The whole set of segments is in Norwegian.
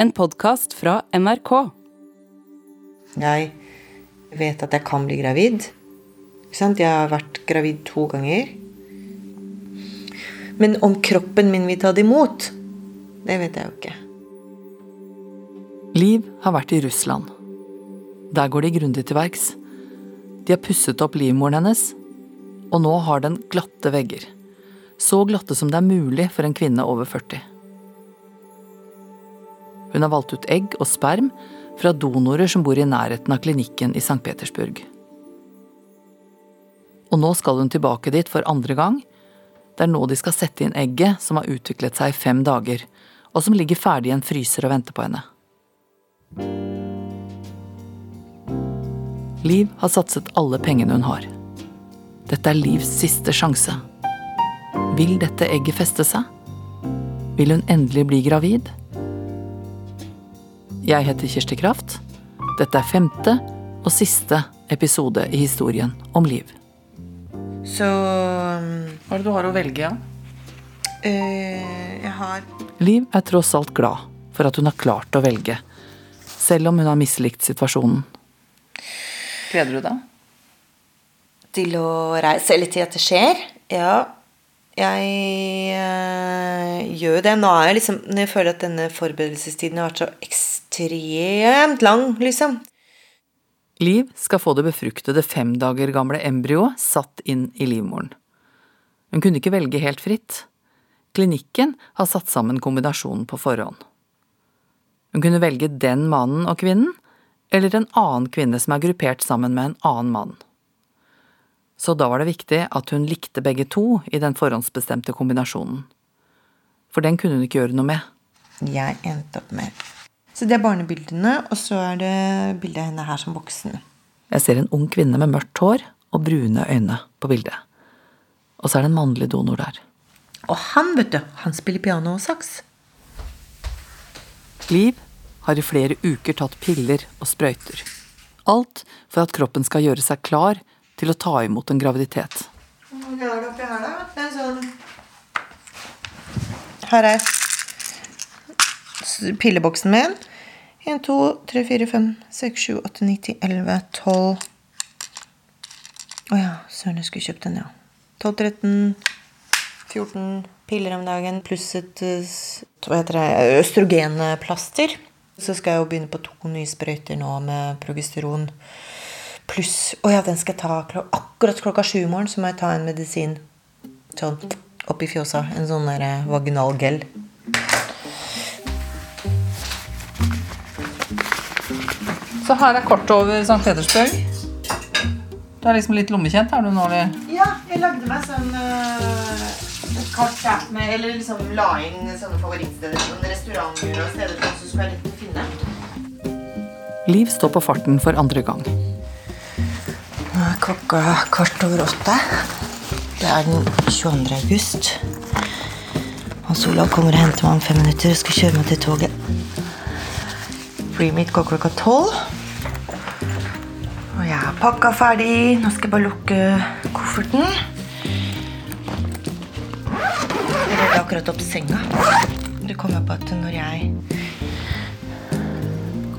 En podkast fra NRK. Jeg vet at jeg kan bli gravid. Jeg har vært gravid to ganger. Men om kroppen min vil ta det imot, det vet jeg jo ikke. Liv har vært i Russland. Der går de grundig til verks. De har pusset opp livmoren hennes, og nå har den glatte vegger. Så glatte som det er mulig for en kvinne over 40. Hun har valgt ut egg og sperm fra donorer som bor i nærheten av klinikken i St. Petersburg. Og nå skal hun tilbake dit for andre gang. Det er nå de skal sette inn egget som har utviklet seg i fem dager, og som ligger ferdig i en fryser og venter på henne. Liv har satset alle pengene hun har. Dette er Livs siste sjanse. Vil dette egget feste seg? Vil hun endelig bli gravid? Jeg heter Kirsti Kraft. Dette er femte og siste episode i historien om Liv. Så Hva er det du har å velge av? Uh, Jeg har Liv er tross alt glad for at hun har klart å velge, selv om hun har mislikt situasjonen. Gleder du deg? til å reise Eller til at det skjer. Ja. Jeg øh, gjør jo det. Nå er jeg liksom Når jeg føler at denne forberedelsestiden har vært så ekstremt lang, liksom. Liv skal få det befruktede fem dager gamle embryoet satt inn i livmoren. Hun kunne ikke velge helt fritt. Klinikken har satt sammen kombinasjonen på forhånd. Hun kunne velge den mannen og kvinnen, eller en annen kvinne som er gruppert sammen med en annen mann. Så da var det viktig at hun likte begge to i den forhåndsbestemte kombinasjonen. For den kunne hun ikke gjøre noe med. Jeg endte opp med Så det er barnebildene, og så er det bildet av henne her som voksen. Jeg ser en ung kvinne med mørkt hår og brune øyne på bildet. Og så er det en mannlig donor der. Og han, vet du, han spiller piano og saks. Liv har i flere uker tatt piller og sprøyter. Alt for at kroppen skal gjøre seg klar til å ta imot en graviditet. Her er s- pilleboksen min. 1, 2, 3, 4, 5, 6, 7, 8, 9, 10, 11, 12 Å ja, søren, jeg skulle kjøpt den, ja. 12, 13, 14 piller om dagen pluss et hva heter det, østrogenplaster. Så skal jeg jo begynne på to nye sprøyter nå med progesteron. Pluss Å ja, den skal jeg ta akkurat klokka sju i morgen. Så må jeg ta en medisin sånn oppi fjåsa. En sånn der eh, vaginal gel. Så her er kortet over St. Petersburg. Du er liksom litt lommekjent, er du nå, eller? Ja, jeg lagde meg sånn uh, kart med Eller liksom la inn sånne favorittsteder. Sånn restauranter og steder som også skal være lett å finne. Liv står på farten for andre gang. Klokka kvart over åtte. Det er den 22. august. Hans Olav kommer og henter meg om fem minutter og skal kjøre meg til toget. Flyet mitt går klokka tolv. Og jeg har pakka ferdig. Nå skal jeg bare lukke kofferten. Jeg redde akkurat opp senga. Det kom jeg på at når jeg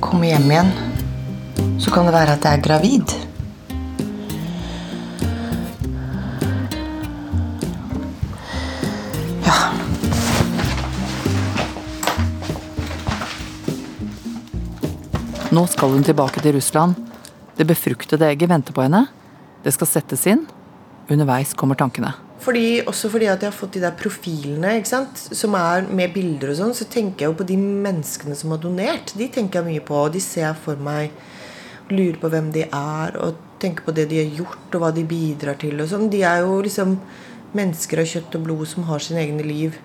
kommer hjem igjen, så kan det være at jeg er gravid. Nå skal hun tilbake til Russland. Det befruktede egget venter på henne. Det skal settes inn. Underveis kommer tankene. Fordi, også fordi at jeg har fått de der profilene som er med bilder og sånn, så tenker jeg jo på de menneskene som har donert. De tenker jeg mye på, og de ser jeg for meg. Lurer på hvem de er, og tenker på det de har gjort, og hva de bidrar til. og sånn. De er jo liksom mennesker av kjøtt og blod som har sine egne liv.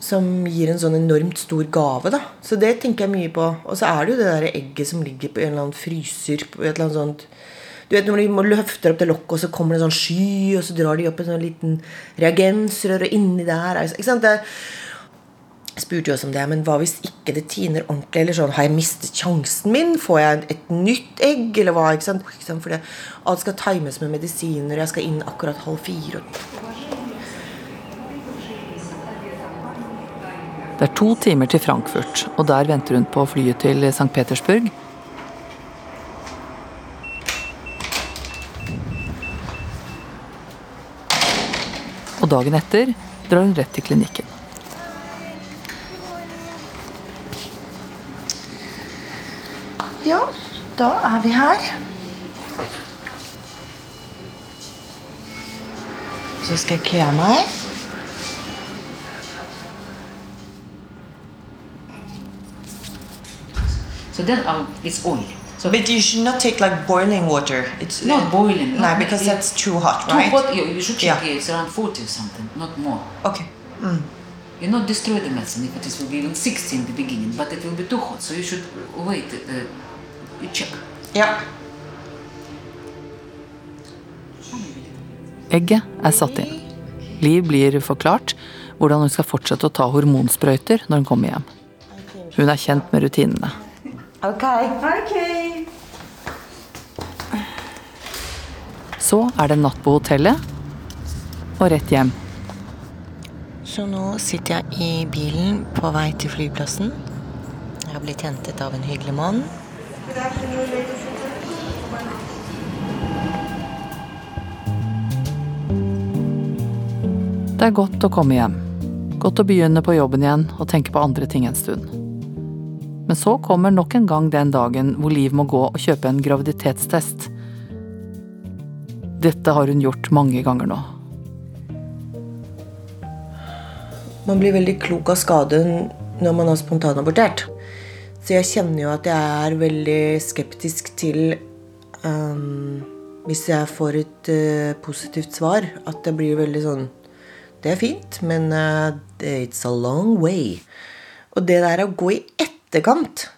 Som gir en sånn enormt stor gave. da. Så det tenker jeg mye på. Og så er det jo det der egget som ligger på en eller annen fryser. på et eller annet sånt du vet Når de løfter opp det lokket, og så kommer det en sånn sky, og så drar de opp en sånn liten reagensrør, og inni der er, ikke sant? Jeg spurte jo også om det, men hva hvis ikke det tiner ordentlig? Eller sånn, Har jeg mistet sjansen min? Får jeg et nytt egg? Eller hva? Ikke sant? Fordi alt skal times med medisiner, og jeg skal inn akkurat halv fire. og- Det er to timer til Frankfurt, og der venter hun på flyet til St. Petersburg. Og dagen etter drar hun rett til klinikken. Ja, da er vi her. Så skal jeg kle meg. So then I'll, it's oil. So But you should not take like boiling water. It's Not boiling, No, not- because it- that's too hot, too right? hot, you, you should check Yeah. it. It's around 40 or something, not more. Okay. You not destroy the medicine if it is will be even 60 in the beginning, but it will be too hot. So you should wait. Uh, you check. Ja. Egget er satt inn. Liv blir forklart hvordan hun skal fortsette å ta hormonsprøyter når hun kommer hjem. Hun er kjent med rutinene. Ok. Så er det natt på hotellet og rett hjem. Så nå sitter jeg i bilen på vei til flyplassen. Jeg har blitt hentet av en hyggelig mann. Det er godt å komme hjem. Godt å begynne på jobben igjen og tenke på andre ting en stund. Men så kommer nok en gang den dagen hvor Liv må gå og kjøpe en graviditetstest. Dette har hun gjort mange ganger nå. Man blir veldig klok av skaden når man har spontanabortert. Så jeg kjenner jo at jeg er veldig skeptisk til um, Hvis jeg får et uh, positivt svar, at det blir veldig sånn Det er fint, men uh, it's a long way. Og det der å gå i etterkant,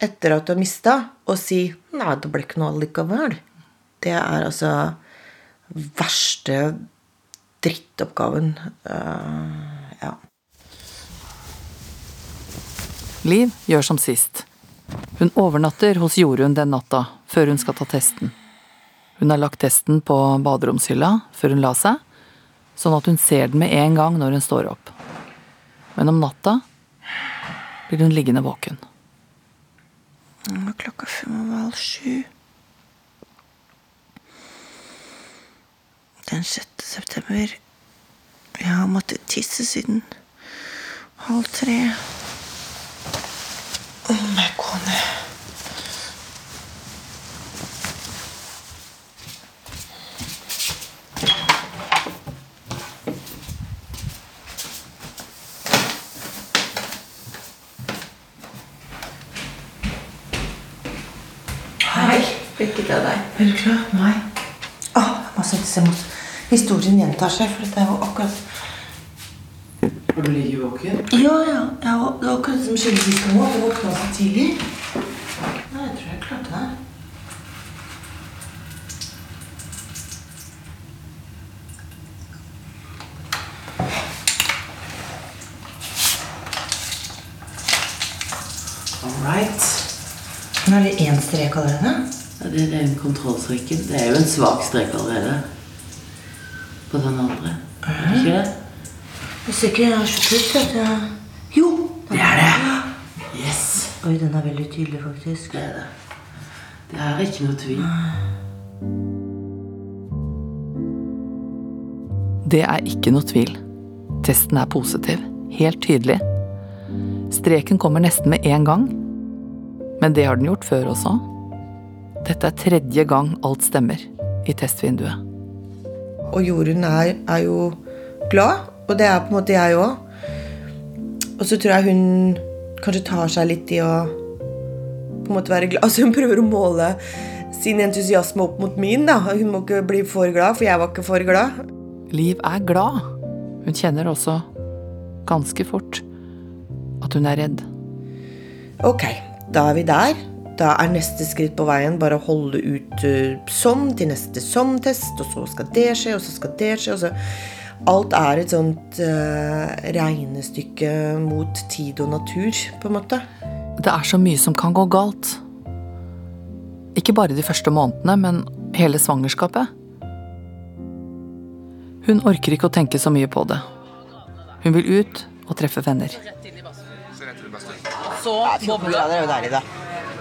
etter at du har mista, og si 'nei, det ble ikke noe allikevel', det er altså verste drittoppgaven. Uh, ja. Liv gjør som sist. Hun overnatter hos Jorunn den natta, før hun skal ta testen. Hun har lagt testen på baderomshylla før hun la seg, sånn at hun ser den med en gang når hun står opp. Men om natta blir hun liggende våken. Nå er klokka fem over halv sju. Den 6. september. Jeg har måttet tisse siden halv tre. Å, må jeg gå ned. Hei. Lykke til deg. Er du klar? Nei. Å, seg mot Historien gjentar seg, for dette er jo akkurat Har du ligget våken? Ja, ja. ja det var akkurat som skjedde sist gang òg. Jeg våkna så tidlig. Nei, jeg tror jeg klarte det. All right. Nå er det én strek allerede. Ja, det er den kontrollstreken. Det er jo en svak strek allerede. På den andre. Er det ikke det? Hvis ikke jeg har så tøft at jeg Jo! Det er det. Yes. Oi, den er veldig tydelig, faktisk. Det er det. Det er ikke noe tvil. Det er ikke noe tvil. Testen er positiv. Helt tydelig. Streken kommer nesten med en gang. Men det har den gjort før også. Dette er tredje gang alt stemmer i testvinduet. Og Jorunn er, er jo glad, og det er på en måte jeg òg. Og så tror jeg hun kanskje tar seg litt i å på en måte være glad. Altså Hun prøver å måle sin entusiasme opp mot min. da. Hun må ikke bli for glad, for jeg var ikke for glad. Liv er glad. Hun kjenner også ganske fort at hun er redd. Ok, da er vi der. Da er neste skritt på veien bare å holde ut som sånn til neste sånn-test, og så skal det skje, og så skal det skje. og så... Alt er et sånt uh, regnestykke mot tid og natur, på en måte. Det er så mye som kan gå galt. Ikke bare de første månedene, men hele svangerskapet. Hun orker ikke å tenke så mye på det. Hun vil ut og treffe venner. Så Ja, 14 bobler grader er jo deilig, da.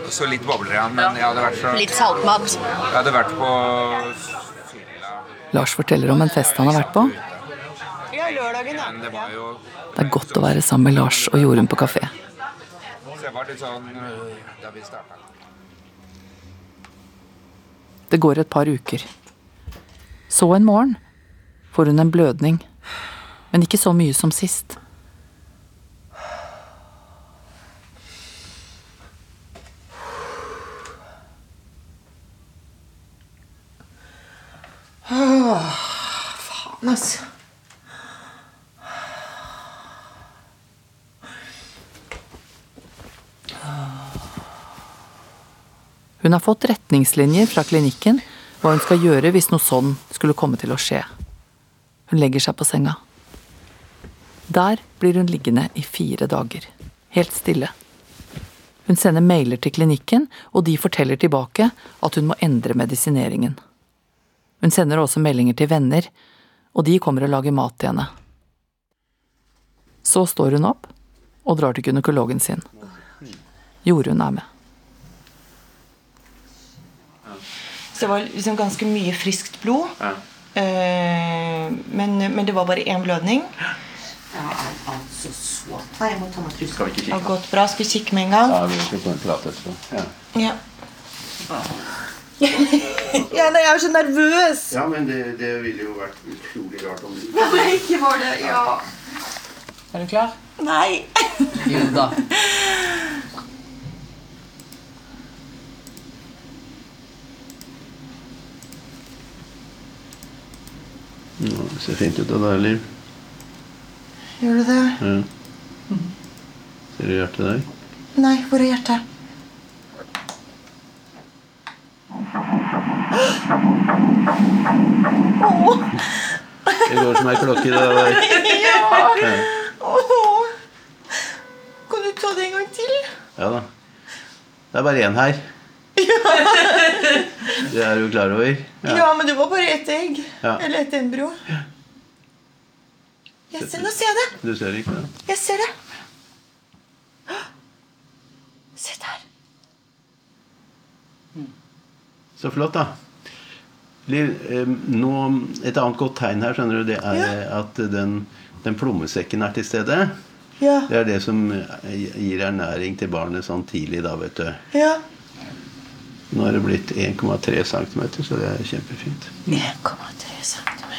Så litt bobler igjen, men jeg hadde vært så Litt saltmat. Jeg hadde vært på fylla Lars forteller om en fest han har vært på. Ja, lørdagen, ja. det var jo Det er godt å være sammen med Lars og Jorunn på kafé. Så var litt sånn øh, da vi starta. Det går et par uker. Så en morgen får hun en blødning, men ikke så mye som sist. Faen, altså. Hun har fått retningslinjer fra klinikken hva hun skal gjøre hvis noe sånn skulle komme til å skje. Hun legger seg på senga. Der blir hun liggende i fire dager. Helt stille. Hun sender mailer til klinikken, og de forteller tilbake at hun må endre medisineringen. Hun sender også meldinger til venner, og de kommer og lager mat til henne. Så står hun opp og drar til gynekologen sin. Jorunn er med. Så det var liksom ganske mye friskt blod. Ja. men, men det var bare én blødning. Altså så jeg må ta meg truse. Skal vi ikke Det har gått bra. Skal vi kikke med en gang? Ja, vi skal få en prat etterpå. Ja. Ja. Ja, nei, jeg er så nervøs! ja, men det, det ville jo vært utrolig rart om du Nei, ikke var det. Ja. Er du klar? Nei. Jo da. Ja, Det ser fint ut av deg, Liv. Gjør du det? Ja. Ser du hjertet der? Nei, hvor er hjertet? Det går som ei klokke, det der. Ja. Oh. Kan du ta det en gang til? ja da. Det er bare én her. Det er du klar over? Ja, men det var bare ett egg. Ja. Eller ett embryo. Jeg ser, nå ser jeg det. Du ser ikke det? Jeg ser det. Se der. Så flott, da. Liv, eh, nå, et annet godt tegn her skjønner du, det er Ja. at den, den plommesekken er til stede. Ja. Det er det som eh, gir ernæring til barnet sånn tidlig, da, vet du. Ja. Nå er det blitt 1,3 cm, så det er kjempefint. 1,3 cm.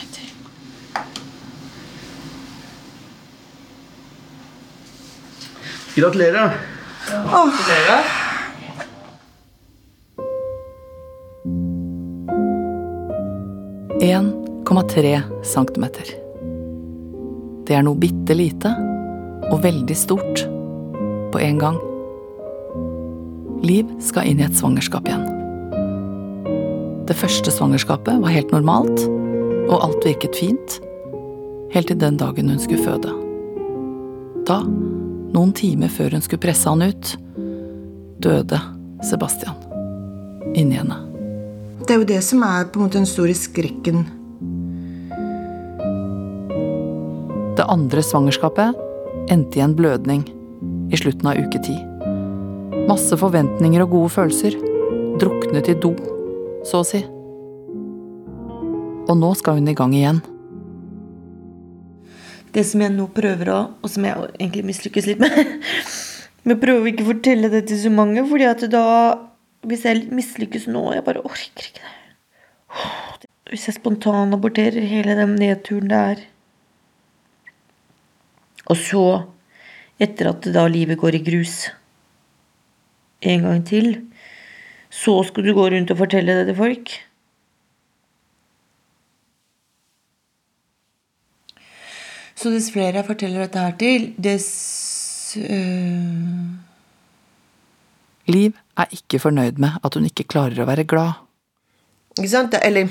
Gratulerer! Åh. 1,3 centimeter. Det er noe bitte lite og veldig stort på en gang. Liv skal inn i et svangerskap igjen. Det første svangerskapet var helt normalt, og alt virket fint, helt til den dagen hun skulle føde. Da, noen timer før hun skulle presse han ut, døde Sebastian inni henne. Det er jo det som er på en måte den store skrekken. Det andre svangerskapet endte i en blødning i slutten av uke ti. Masse forventninger og gode følelser. Druknet i do, så å si. Og nå skal hun i gang igjen. Det som jeg nå prøver å, og som jeg egentlig mislykkes litt med Men prøver å ikke fortelle det til så mange, fordi at da Hvis jeg mislykkes nå Jeg bare orker ikke det. Hvis jeg spontanaborterer hele den nedturen det er. Og så, etter at da livet går i grus en gang til, så skal du gå rundt og fortelle det til folk. Så dess flere jeg forteller dette her til, dess øh, Liv er ikke fornøyd med at hun ikke klarer å være glad. Ikke sant? Eller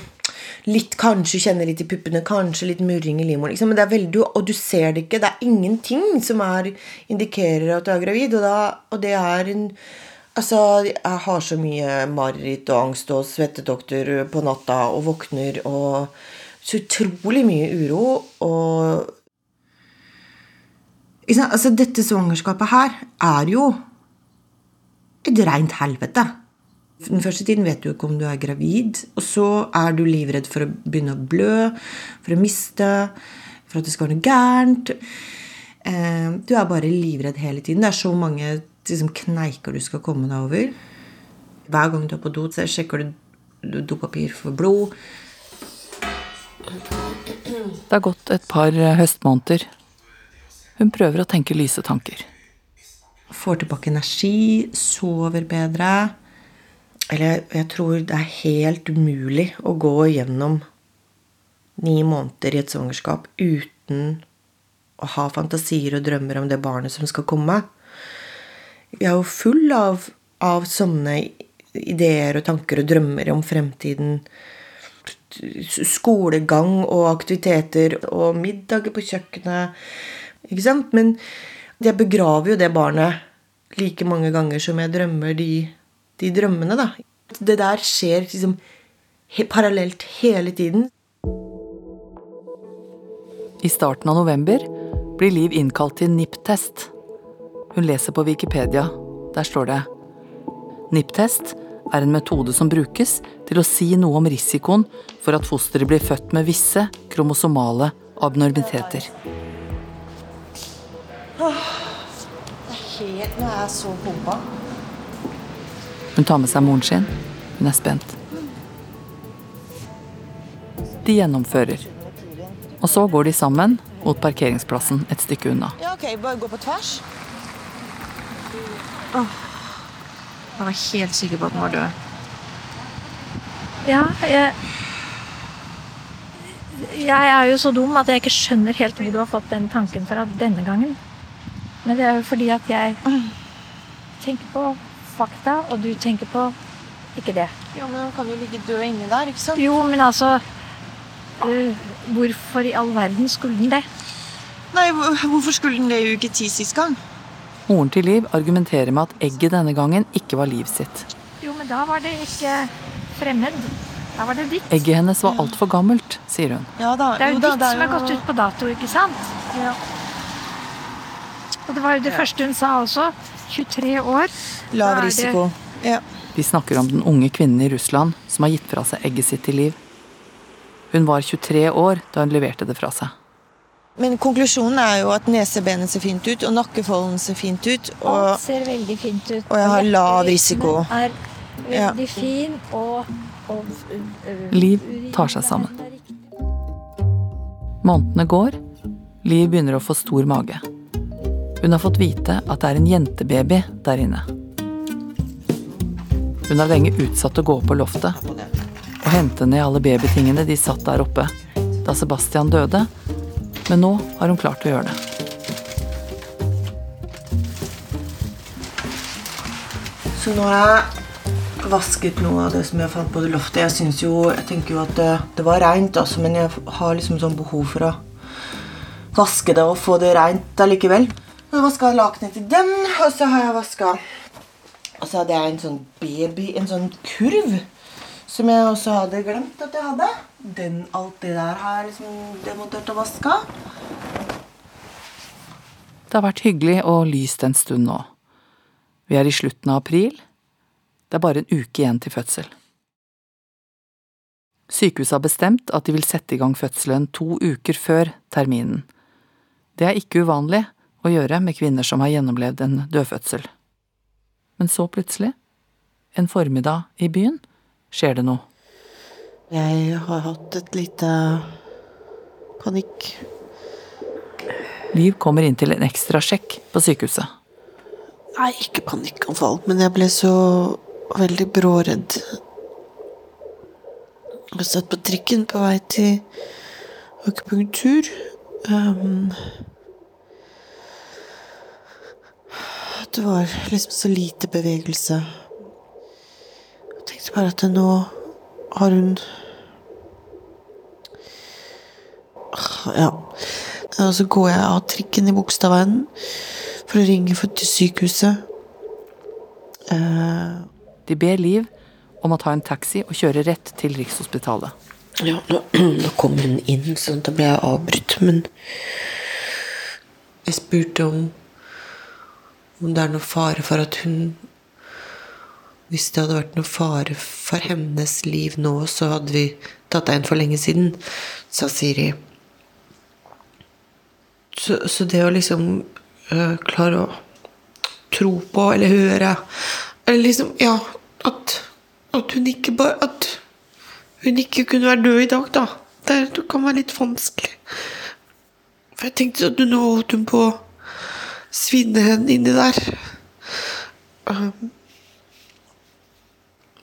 litt kanskje kjenne litt i puppene, kanskje litt murring i livmoren. Liksom. Men det er veldig, og du ser det ikke. Det er ingenting som er, indikerer at du er gravid. Og, da, og det er en Altså, jeg har så mye mareritt og angst og svettedoktor på natta og våkner og Så utrolig mye uro og Ikke sant? Altså, dette svangerskapet her er jo et rent helvete. Den første tiden vet du ikke om du er gravid, og så er du livredd for å begynne å blø, for å miste, for at det skal være noe gærent. Eh, Du er bare livredd hele tiden. Det er så mange liksom, kneiker du skal komme deg over. Hver gang du er på do, så sjekker du dopapir for blod. Det har gått et par eh, høstmåneder. Hun prøver å tenke lyse tanker. Får tilbake energi, sover bedre. Eller jeg tror det er helt umulig å gå gjennom ni måneder i et svangerskap uten å ha fantasier og drømmer om det barnet som skal komme. Jeg er jo full av, av sånne ideer og tanker og drømmer om fremtiden. Skolegang og aktiviteter og middager på kjøkkenet. Ikke sant? Men jeg begraver jo det barnet like mange ganger som jeg drømmer de, de drømmene, da. Det der skjer liksom he parallelt hele tiden. I starten av november blir Liv innkalt til NIPT-test. Hun leser på Wikipedia. Der står det NIPT-test er en metode som brukes til å si noe om risikoen for at fosteret blir født med visse kromosomale abnormiteter. Helt, nå er jeg så pumpa. Hun tar med seg moren sin. Hun er spent. De gjennomfører. Og så går de sammen mot parkeringsplassen et stykke unna. Ja, ok, bare gå på tvers. Jeg var helt sikker på at den var død. Ja, jeg Jeg er jo så dum at jeg ikke skjønner helt hvor du har fått den tanken fra denne gangen. Men det er jo fordi at jeg tenker på fakta, og du tenker på ikke det. Jo, men han kan jo ligge død inni der, ikke sant? Jo, men altså øh, Hvorfor i all verden skulle den det? Nei, hvorfor skulle den det i uke ti sist gang? Moren til Liv argumenterer med at egget denne gangen ikke var Liv sitt. Jo, men da var det ikke fremmed. Da var det ditt. Egget hennes var altfor gammelt, sier hun. Ja da, Det er jo jo ditt det som er gått ut på dato, ikke sant? Og det var jo det første hun sa også. 23 år. Lav risiko. Ja. De snakker om den unge kvinnen i Russland som har gitt fra seg egget sitt til Liv. Hun var 23 år da hun leverte det fra seg. Men konklusjonen er jo at nesebenet ser fint ut, og nakkefolden ser fint ut. Og Alt ser veldig fint ut. og jeg har lav risiko. Er Ja. veldig fin, og, og øh, Liv tar seg sammen. Månedene går. Liv begynner å få stor mage. Hun har fått vite at det er en jentebaby der inne. Hun har lenge utsatt å gå opp på loftet og hente ned alle babytingene de satt der oppe da Sebastian døde, men nå har hun klart å gjøre det. Så nå har jeg vasket noe av det som jeg fant på det loftet. Jeg synes jo, jeg tenker jo at det, det var rent, altså, men jeg har liksom sånn behov for å vaske det og få det rent allikevel. Jeg vaska lakenet til den, og så har jeg vaska Og så hadde jeg en sånn baby, en sånn kurv, som jeg også hadde glemt at jeg hadde. Den, alt det der har jeg liksom demontert og vaska. Det har vært hyggelig og lyst en stund nå. Vi er i slutten av april. Det er bare en uke igjen til fødsel. Sykehuset har bestemt at de vil sette i gang fødselen to uker før terminen. Det er ikke uvanlig å gjøre med kvinner som har gjennomlevd en dødfødsel. Men så plutselig, en formiddag i byen, skjer det noe. Jeg har hatt et lite panikk. Liv kommer inn til en ekstra sjekk på sykehuset. Nei, ikke panikkanfall, men jeg ble så veldig bråredd. Jeg satt på trikken på vei til akupunktur. Um, det var liksom så lite bevegelse. Jeg tenkte bare at nå har hun Ja. Og så går jeg av trikken i Bogstadveien for å ringe til sykehuset. Eh, De ber Liv om å ta en taxi og kjøre rett til Rikshospitalet. ja, nå, nå kom hun inn, så da ble jeg avbrutt, men Jeg spurte om om det er noe fare for at hun Hvis det hadde vært noe fare for hennes liv nå, så hadde vi tatt deg inn for lenge siden, sa Siri. Så, så det å liksom øh, klare å tro på eller høre Eller liksom Ja, at, at hun ikke bare At hun ikke kunne være død i dag, da. Det, kan være litt vanskelig. For jeg tenkte at nå holdt hun på svinne henne inni der. Um,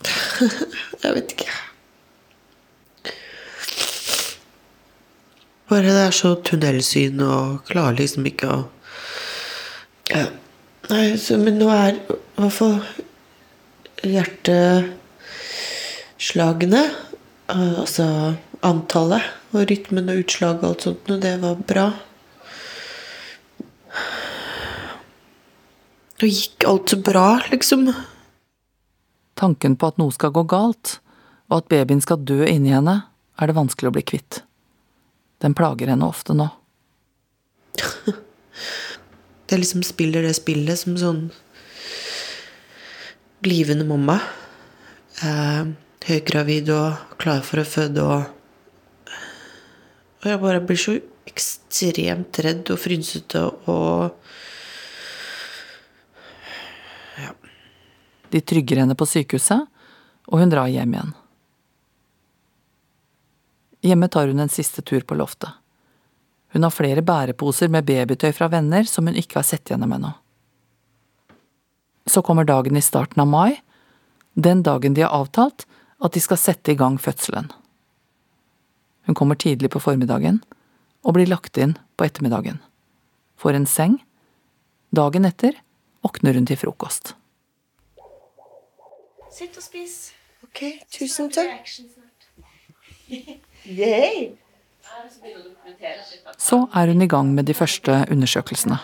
jeg vet ikke. Bare det er så tunnelsyn og klarer liksom ikke å ja. Nei, så, men nå er i hvert fall hjerteslagene eh, Altså antallet og rytmen og utslag og alt sånt, og det var bra. Og gikk alt så bra, liksom. Tanken på at noe skal gå galt, og at babyen skal dø inni henne, er det vanskelig å bli kvitt. Den plager henne ofte nå. Jeg liksom spiller det spillet som sånn blivende mamma. Eh, høygravid og klar for å føde og Og jeg bare blir så ekstremt redd og frynsete og De trygger henne på sykehuset, og hun drar hjem igjen. Hjemme tar hun en siste tur på loftet. Hun har flere bæreposer med babytøy fra venner som hun ikke har sett gjennom ennå. Så kommer dagen i starten av mai, den dagen de har avtalt at de skal sette i gang fødselen. Hun kommer tidlig på formiddagen og blir lagt inn på ettermiddagen. Får en seng. Dagen etter våkner hun til frokost. Sitt og spis. Ok, tusen takk. Yay. Så er hun i gang med de første undersøkelsene.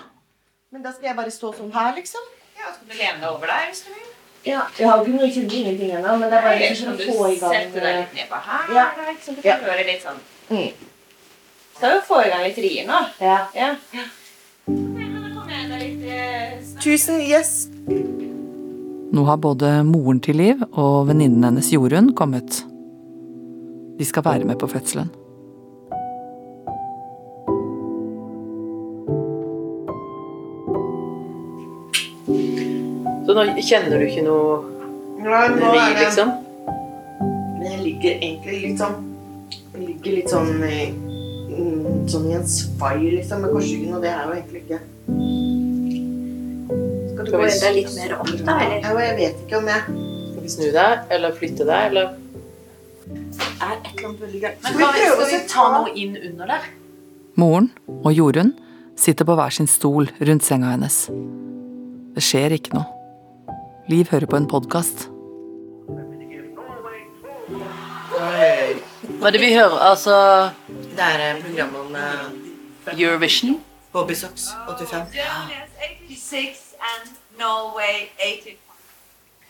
Men da skal jeg bare stå sånn her, liksom? Ja, så skal du lene deg over der hvis du vil? Ja, jeg har ikke noe kjent ingenting ennå, men det er bare Eller liksom så å få i du gang sette deg litt nedpå her. Ja. da, ikke sant? Du kan høre litt sånn. Mm. Skal jo få i gang litt rier nå. Ja. Ja. eh, Tusen yes. Nå har både moren til Liv og venninnen hennes Jorunn kommet. De skal være med på fødselen. Så nå kjenner du ikke noe Nei, nå er det liksom? Jeg ligger egentlig litt sånn Jeg ligger litt sånn i, mm, Sånn i en svai, liksom, med korsryggen, og det er jo egentlig ikke Skal du gå enda litt mer opp, da? Eller? Ja, jeg vet ikke om jeg Skal vi snu deg, eller flytte deg, eller Er et eller annet veldig gærent. Skal vi prøve vi ta noe inn under der? Moren og Jorunn sitter på hver sin stol rundt senga hennes. Det skjer ikke noe. Liv hører på en podkast. Hva er det vi hører? Altså Det er programmet program om eh, Eurovision? Bobbysocks 85. 86 and Norway 85.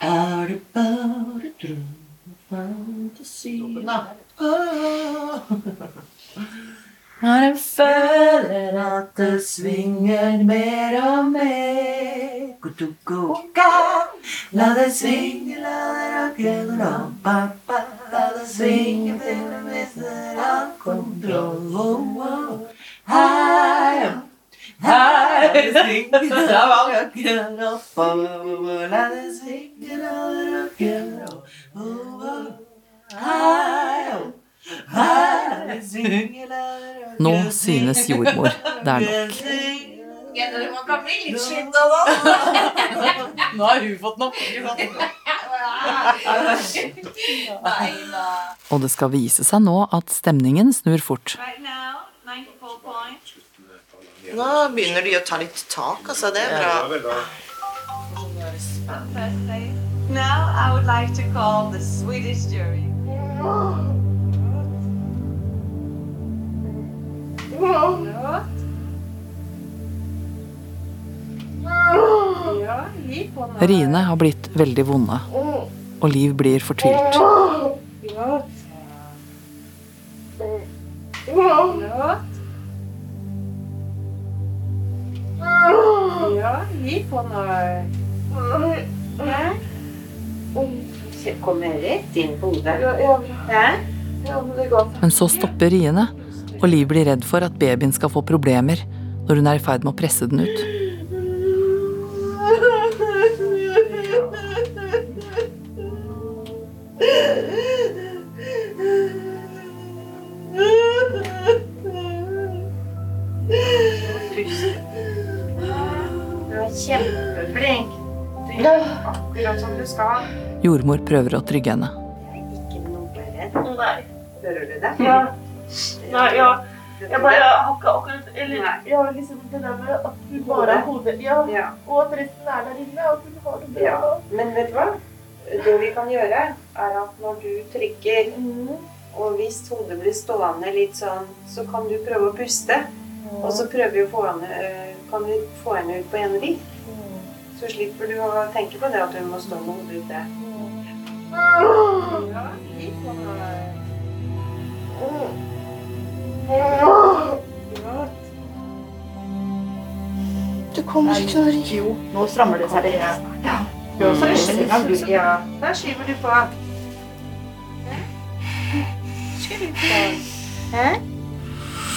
Er det bare drøm og fantasi Ah. Når jeg føler at det svinger mer og mer. La det svinge, la det rocke, la pappa La det svinge til det mister all kontroll. Hei, Nå synes jordmor det er nok. Man kan bli litt slitt av det. Nå har hun fått nok. Og det skal vise seg nå at stemningen snur fort. Right now, 94 points. Nå begynner de å ta litt tak, altså. Det er bra. Now I would like to call the Swedish jury. Riene har blitt veldig vonde, og Liv blir fortvilt. Ja, gi på noe. Ja. Kommer rett inn på hodet. Ja. Men så stopper riene, og Liv blir redd for at babyen skal få problemer når hun er i ferd med å presse den ut. Jordmor prøver å trygge henne. Ikke noe redd. Hører du det? Ja. Nei, ja. Jeg bare akkurat Eller liksom det der med at hun bare har hodet ja, Ja. Og at resten er der inne. At hun har det bra. Ja. Men vet du hva? Det vi kan gjøre, er at når du trykker, og hvis hodet blir stående litt sånn, så kan du prøve å puste. Og så prøver vi å få henne, øh, kan vi få henne ut på ene bil. Så slipper du å tenke på det at hun må stå med hodet ute. Du å. Jo, nå strammer det seg litt. Ja. Du er også Ja, der skyver du på. Skyver på. Hæ?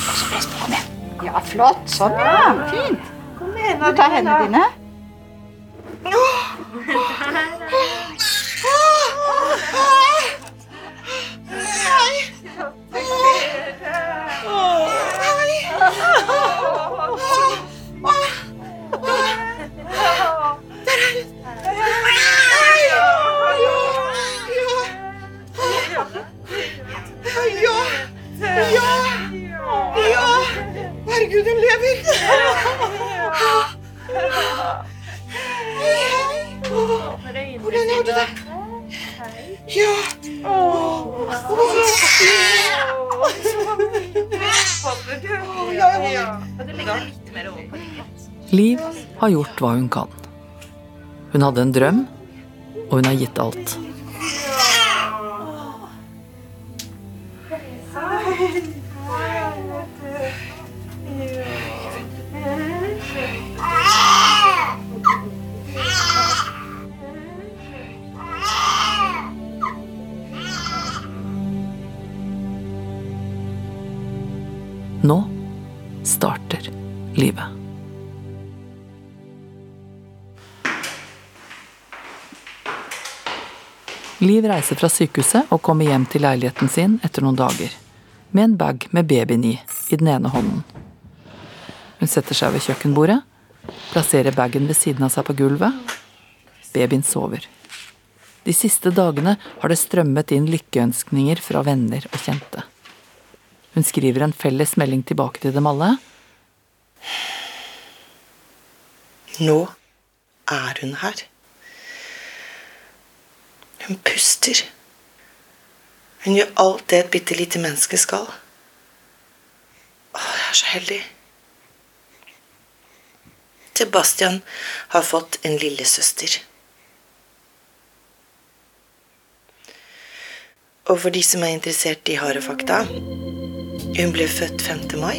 Og så press på. Kom igjen. Ja, flott. Sånn, ja. Fint. Kom. Du tar hendene dine. Liv har gjort hva hun kan. Hun hadde en drøm, og hun har gitt alt. Liv reiser fra sykehuset og kommer hjem til leiligheten sin etter noen dager. Med en bag med babyen i, i den ene hånden. Hun setter seg ved kjøkkenbordet, plasserer bagen ved siden av seg på gulvet. Babyen sover. De siste dagene har det strømmet inn lykkeønskninger fra venner og kjente. Hun skriver en felles melding tilbake til dem alle. Nå er hun her. Hun puster. Hun gjør alt det et bitte lite menneske skal. Å, jeg er så heldig. Sebastian har fått en lillesøster. Og for de som er interessert i harde fakta Hun ble født 5. mai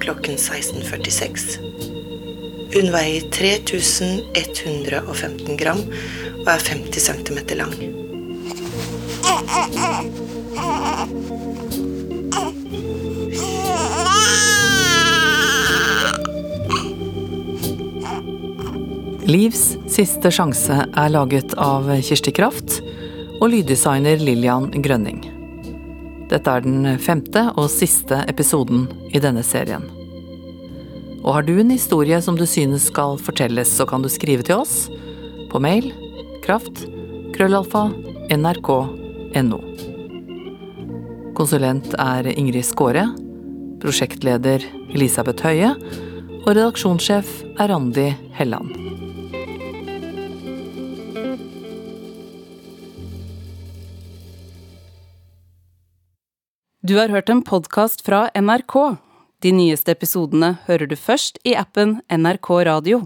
klokken 16.46. Hun veier 3115 gram og er 50 cm lang. Livs siste sjanse er laget av Kirsti Kraft og lyddesigner Lillian Grønning. Dette er den femte og siste episoden i denne serien. Og har du en historie som du synes skal fortelles, så kan du skrive til oss på mail kraft krøllalfa nrk.no. Konsulent er Ingrid Skåre. Prosjektleder Elisabeth Høie. Og redaksjonssjef er Randi Helland. Du har hørt en podkast fra NRK. De nyeste episodene hører du først i appen NRK Radio.